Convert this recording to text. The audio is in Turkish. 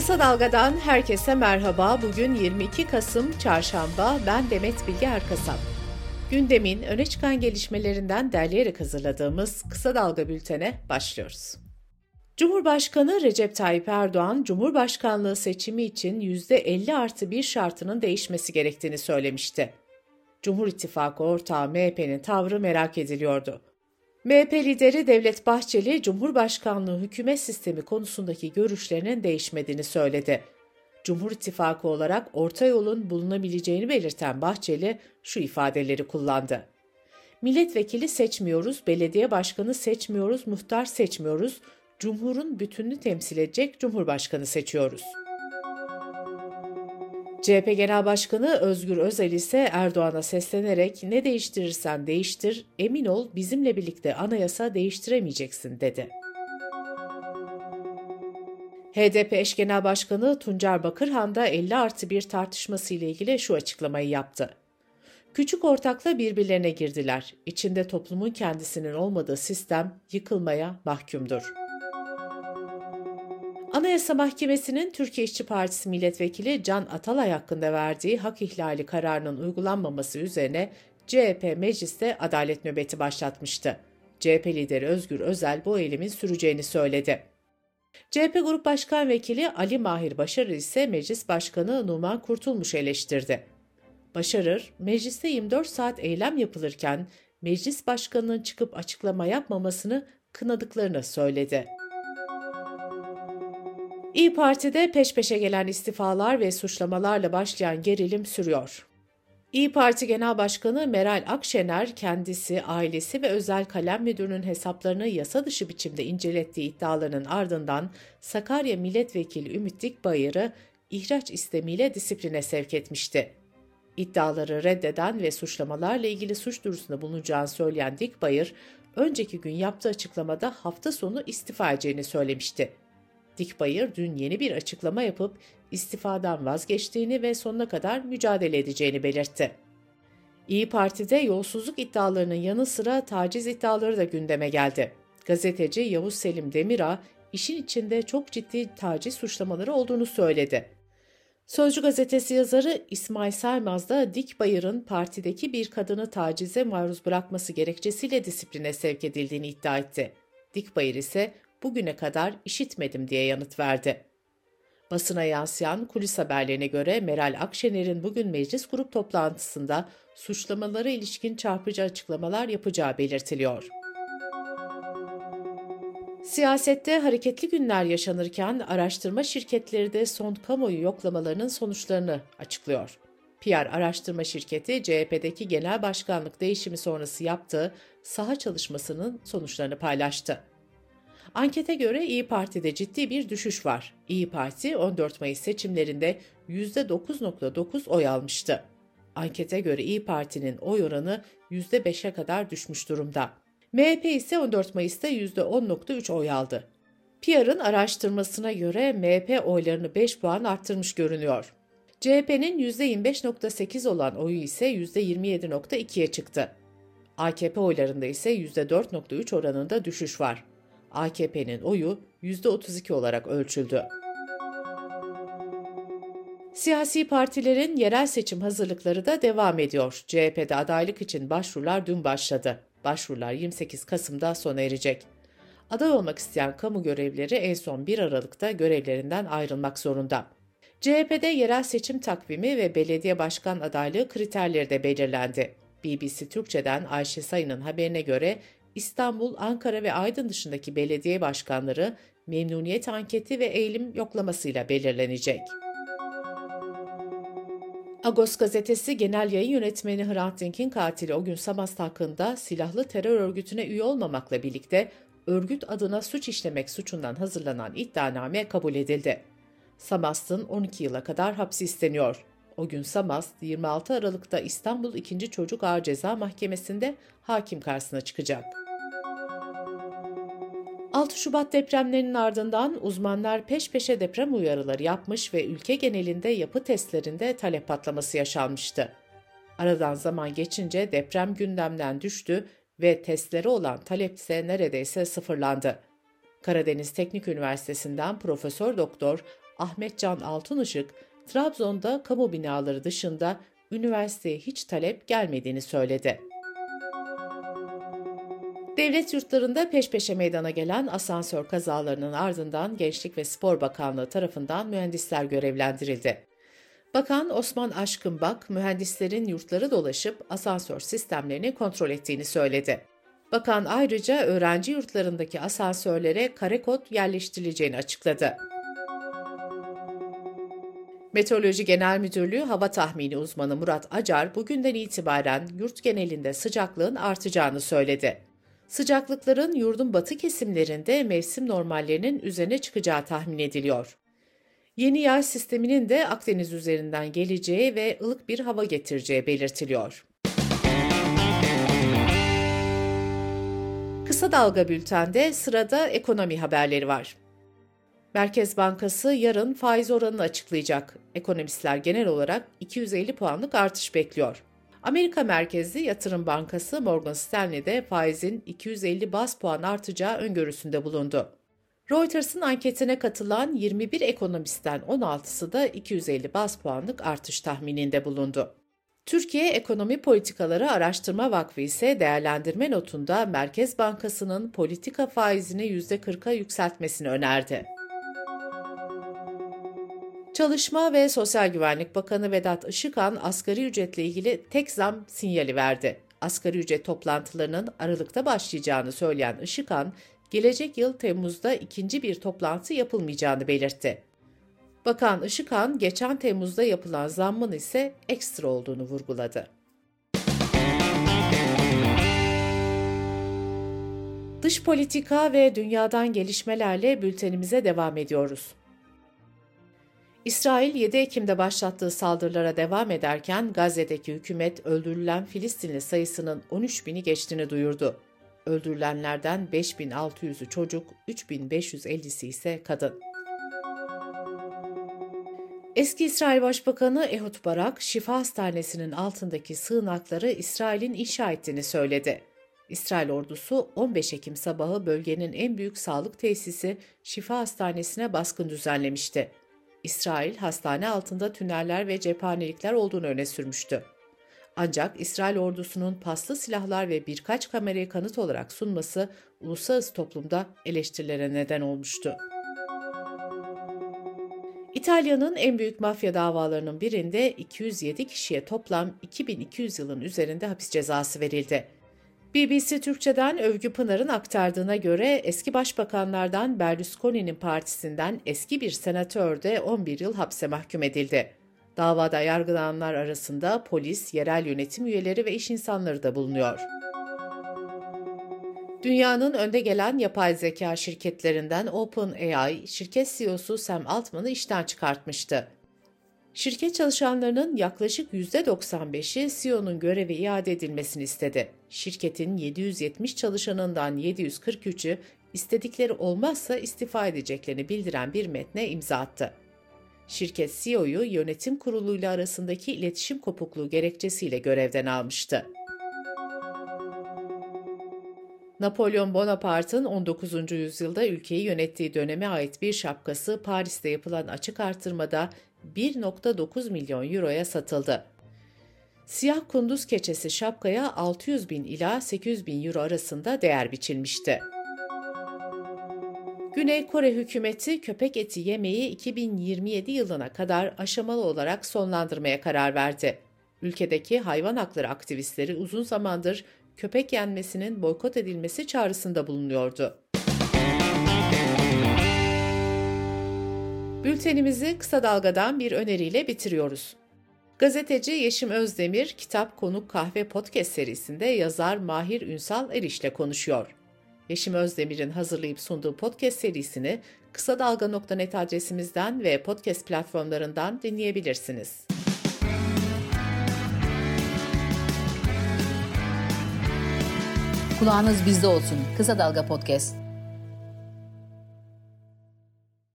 Kısa Dalga'dan herkese merhaba. Bugün 22 Kasım Çarşamba. Ben Demet Bilge Erkasap. Gündemin öne çıkan gelişmelerinden derleyerek hazırladığımız Kısa Dalga bültene başlıyoruz. Cumhurbaşkanı Recep Tayyip Erdoğan, Cumhurbaşkanlığı seçimi için %50 artı bir şartının değişmesi gerektiğini söylemişti. Cumhur İttifakı ortağı MHP'nin tavrı merak ediliyordu. MHP lideri Devlet Bahçeli, Cumhurbaşkanlığı hükümet sistemi konusundaki görüşlerinin değişmediğini söyledi. Cumhur İttifakı olarak orta yolun bulunabileceğini belirten Bahçeli şu ifadeleri kullandı. Milletvekili seçmiyoruz, belediye başkanı seçmiyoruz, muhtar seçmiyoruz, Cumhur'un bütününü temsil edecek Cumhurbaşkanı seçiyoruz.'' CHP Genel Başkanı Özgür Özel ise Erdoğan'a seslenerek ne değiştirirsen değiştir, emin ol bizimle birlikte anayasa değiştiremeyeceksin dedi. HDP eş genel başkanı Tuncer Bakırhan da 50 artı bir tartışması ile ilgili şu açıklamayı yaptı. Küçük ortakla birbirlerine girdiler. İçinde toplumun kendisinin olmadığı sistem yıkılmaya mahkumdur. Anayasa Mahkemesi'nin Türkiye İşçi Partisi milletvekili Can Atalay hakkında verdiği hak ihlali kararının uygulanmaması üzerine CHP mecliste adalet nöbeti başlatmıştı. CHP lideri Özgür Özel bu eylemin süreceğini söyledi. CHP Grup Başkan Vekili Ali Mahir Başarır ise Meclis Başkanı Numan Kurtulmuş eleştirdi. Başarır, mecliste 24 saat eylem yapılırken meclis başkanının çıkıp açıklama yapmamasını kınadıklarını söyledi. İyi Parti'de peş peşe gelen istifalar ve suçlamalarla başlayan gerilim sürüyor. İyi Parti Genel Başkanı Meral Akşener kendisi, ailesi ve özel kalem müdürünün hesaplarını yasa dışı biçimde incelettiği iddialarının ardından Sakarya Milletvekili Ümit Dikbayır'ı ihraç istemiyle disipline sevk etmişti. İddiaları reddeden ve suçlamalarla ilgili suç duyurusunda bulunacağını söyleyen Dikbayır, önceki gün yaptığı açıklamada hafta sonu istifa edeceğini söylemişti. Dikbayır dün yeni bir açıklama yapıp istifadan vazgeçtiğini ve sonuna kadar mücadele edeceğini belirtti. İyi Parti'de yolsuzluk iddialarının yanı sıra taciz iddiaları da gündeme geldi. Gazeteci Yavuz Selim Demirağ, işin içinde çok ciddi taciz suçlamaları olduğunu söyledi. Sözcü gazetesi yazarı İsmail Saymaz da Dikbayır'ın partideki bir kadını tacize maruz bırakması gerekçesiyle disipline sevk edildiğini iddia etti. Dikbayır ise bugüne kadar işitmedim diye yanıt verdi. Basına yansıyan kulis haberlerine göre Meral Akşener'in bugün meclis grup toplantısında suçlamalara ilişkin çarpıcı açıklamalar yapacağı belirtiliyor. Siyasette hareketli günler yaşanırken araştırma şirketleri de son kamuoyu yoklamalarının sonuçlarını açıklıyor. PR araştırma şirketi CHP'deki genel başkanlık değişimi sonrası yaptığı saha çalışmasının sonuçlarını paylaştı. Ankete göre İyi Parti'de ciddi bir düşüş var. İyi Parti 14 Mayıs seçimlerinde %9.9 oy almıştı. Ankete göre İyi Parti'nin oy oranı %5'e kadar düşmüş durumda. MHP ise 14 Mayıs'ta %10.3 oy aldı. PR'ın araştırmasına göre MHP oylarını 5 puan arttırmış görünüyor. CHP'nin %25.8 olan oyu ise %27.2'ye çıktı. AKP oylarında ise %4.3 oranında düşüş var. AKP'nin oyu %32 olarak ölçüldü. Siyasi partilerin yerel seçim hazırlıkları da devam ediyor. CHP'de adaylık için başvurular dün başladı. Başvurular 28 Kasım'da sona erecek. Aday olmak isteyen kamu görevlileri en son 1 Aralık'ta görevlerinden ayrılmak zorunda. CHP'de yerel seçim takvimi ve belediye başkan adaylığı kriterleri de belirlendi. BBC Türkçe'den Ayşe Sayın'ın haberine göre İstanbul, Ankara ve Aydın dışındaki belediye başkanları memnuniyet anketi ve eğilim yoklamasıyla belirlenecek. Agos gazetesi genel yayın yönetmeni Hrant Dink'in katili o gün Samast hakkında silahlı terör örgütüne üye olmamakla birlikte örgüt adına suç işlemek suçundan hazırlanan iddianame kabul edildi. Samast'ın 12 yıla kadar hapsi isteniyor. O gün Samast 26 Aralık'ta İstanbul 2. Çocuk Ağır Ceza Mahkemesi'nde hakim karşısına çıkacak. 6 Şubat depremlerinin ardından uzmanlar peş peşe deprem uyarıları yapmış ve ülke genelinde yapı testlerinde talep patlaması yaşanmıştı. Aradan zaman geçince deprem gündemden düştü ve testlere olan talep ise neredeyse sıfırlandı. Karadeniz Teknik Üniversitesi'nden Profesör Doktor Ahmet Can Altınışık, Trabzon'da kamu binaları dışında üniversiteye hiç talep gelmediğini söyledi. Devlet yurtlarında peş peşe meydana gelen asansör kazalarının ardından Gençlik ve Spor Bakanlığı tarafından mühendisler görevlendirildi. Bakan Osman Aşkınbak, mühendislerin yurtları dolaşıp asansör sistemlerini kontrol ettiğini söyledi. Bakan ayrıca öğrenci yurtlarındaki asansörlere kare kod yerleştirileceğini açıkladı. Meteoroloji Genel Müdürlüğü hava tahmini uzmanı Murat Acar bugünden itibaren yurt genelinde sıcaklığın artacağını söyledi. Sıcaklıkların yurdun batı kesimlerinde mevsim normallerinin üzerine çıkacağı tahmin ediliyor. Yeni yağış sisteminin de Akdeniz üzerinden geleceği ve ılık bir hava getireceği belirtiliyor. Kısa Dalga Bülten'de sırada ekonomi haberleri var. Merkez Bankası yarın faiz oranını açıklayacak. Ekonomistler genel olarak 250 puanlık artış bekliyor. Amerika merkezli yatırım bankası Morgan Stanley'de faizin 250 bas puan artacağı öngörüsünde bulundu. Reuters'ın anketine katılan 21 ekonomistten 16'sı da 250 bas puanlık artış tahmininde bulundu. Türkiye Ekonomi Politikaları Araştırma Vakfı ise değerlendirme notunda Merkez Bankası'nın politika faizini %40'a yükseltmesini önerdi. Çalışma ve Sosyal Güvenlik Bakanı Vedat Işıkhan asgari ücretle ilgili tek zam sinyali verdi. Asgari ücret toplantılarının Aralık'ta başlayacağını söyleyen Işıkhan, gelecek yıl Temmuz'da ikinci bir toplantı yapılmayacağını belirtti. Bakan Işıkhan, geçen Temmuz'da yapılan zammın ise ekstra olduğunu vurguladı. Dış politika ve dünyadan gelişmelerle bültenimize devam ediyoruz. İsrail 7 Ekim'de başlattığı saldırılara devam ederken Gazze'deki hükümet öldürülen Filistinli sayısının 13 bini geçtiğini duyurdu. Öldürülenlerden 5600'ü çocuk, 3550'si ise kadın. Eski İsrail Başbakanı Ehud Barak, Şifa Hastanesi'nin altındaki sığınakları İsrail'in inşa ettiğini söyledi. İsrail ordusu 15 Ekim sabahı bölgenin en büyük sağlık tesisi Şifa Hastanesi'ne baskın düzenlemişti. İsrail hastane altında tüneller ve cephanelikler olduğunu öne sürmüştü. Ancak İsrail ordusunun paslı silahlar ve birkaç kamerayı kanıt olarak sunması uluslararası toplumda eleştirilere neden olmuştu. İtalya'nın en büyük mafya davalarının birinde 207 kişiye toplam 2200 yılın üzerinde hapis cezası verildi. BBC Türkçe'den Övgü Pınar'ın aktardığına göre eski başbakanlardan Berlusconi'nin partisinden eski bir senatör de 11 yıl hapse mahkum edildi. Davada yargılananlar arasında polis, yerel yönetim üyeleri ve iş insanları da bulunuyor. Dünyanın önde gelen yapay zeka şirketlerinden OpenAI, şirket CEO'su Sam Altman'ı işten çıkartmıştı. Şirket çalışanlarının yaklaşık %95'i CEO'nun görevi iade edilmesini istedi. Şirketin 770 çalışanından 743'ü istedikleri olmazsa istifa edeceklerini bildiren bir metne imza attı. Şirket CEO'yu yönetim kuruluyla arasındaki iletişim kopukluğu gerekçesiyle görevden almıştı. Napolyon Bonaparte'ın 19. yüzyılda ülkeyi yönettiği döneme ait bir şapkası Paris'te yapılan açık artırmada 1.9 milyon euroya satıldı. Siyah kunduz keçesi şapkaya 600 bin ila 800 bin euro arasında değer biçilmişti. Güney Kore hükümeti köpek eti yemeği 2027 yılına kadar aşamalı olarak sonlandırmaya karar verdi. Ülkedeki hayvan hakları aktivistleri uzun zamandır köpek yenmesinin boykot edilmesi çağrısında bulunuyordu. Bültenimizi kısa dalgadan bir öneriyle bitiriyoruz. Gazeteci Yeşim Özdemir, Kitap Konuk Kahve Podcast serisinde yazar Mahir Ünsal Eriş'le konuşuyor. Yeşim Özdemir'in hazırlayıp sunduğu podcast serisini kısa dalga.net adresimizden ve podcast platformlarından dinleyebilirsiniz. Kulağınız bizde olsun. Kısa Dalga Podcast.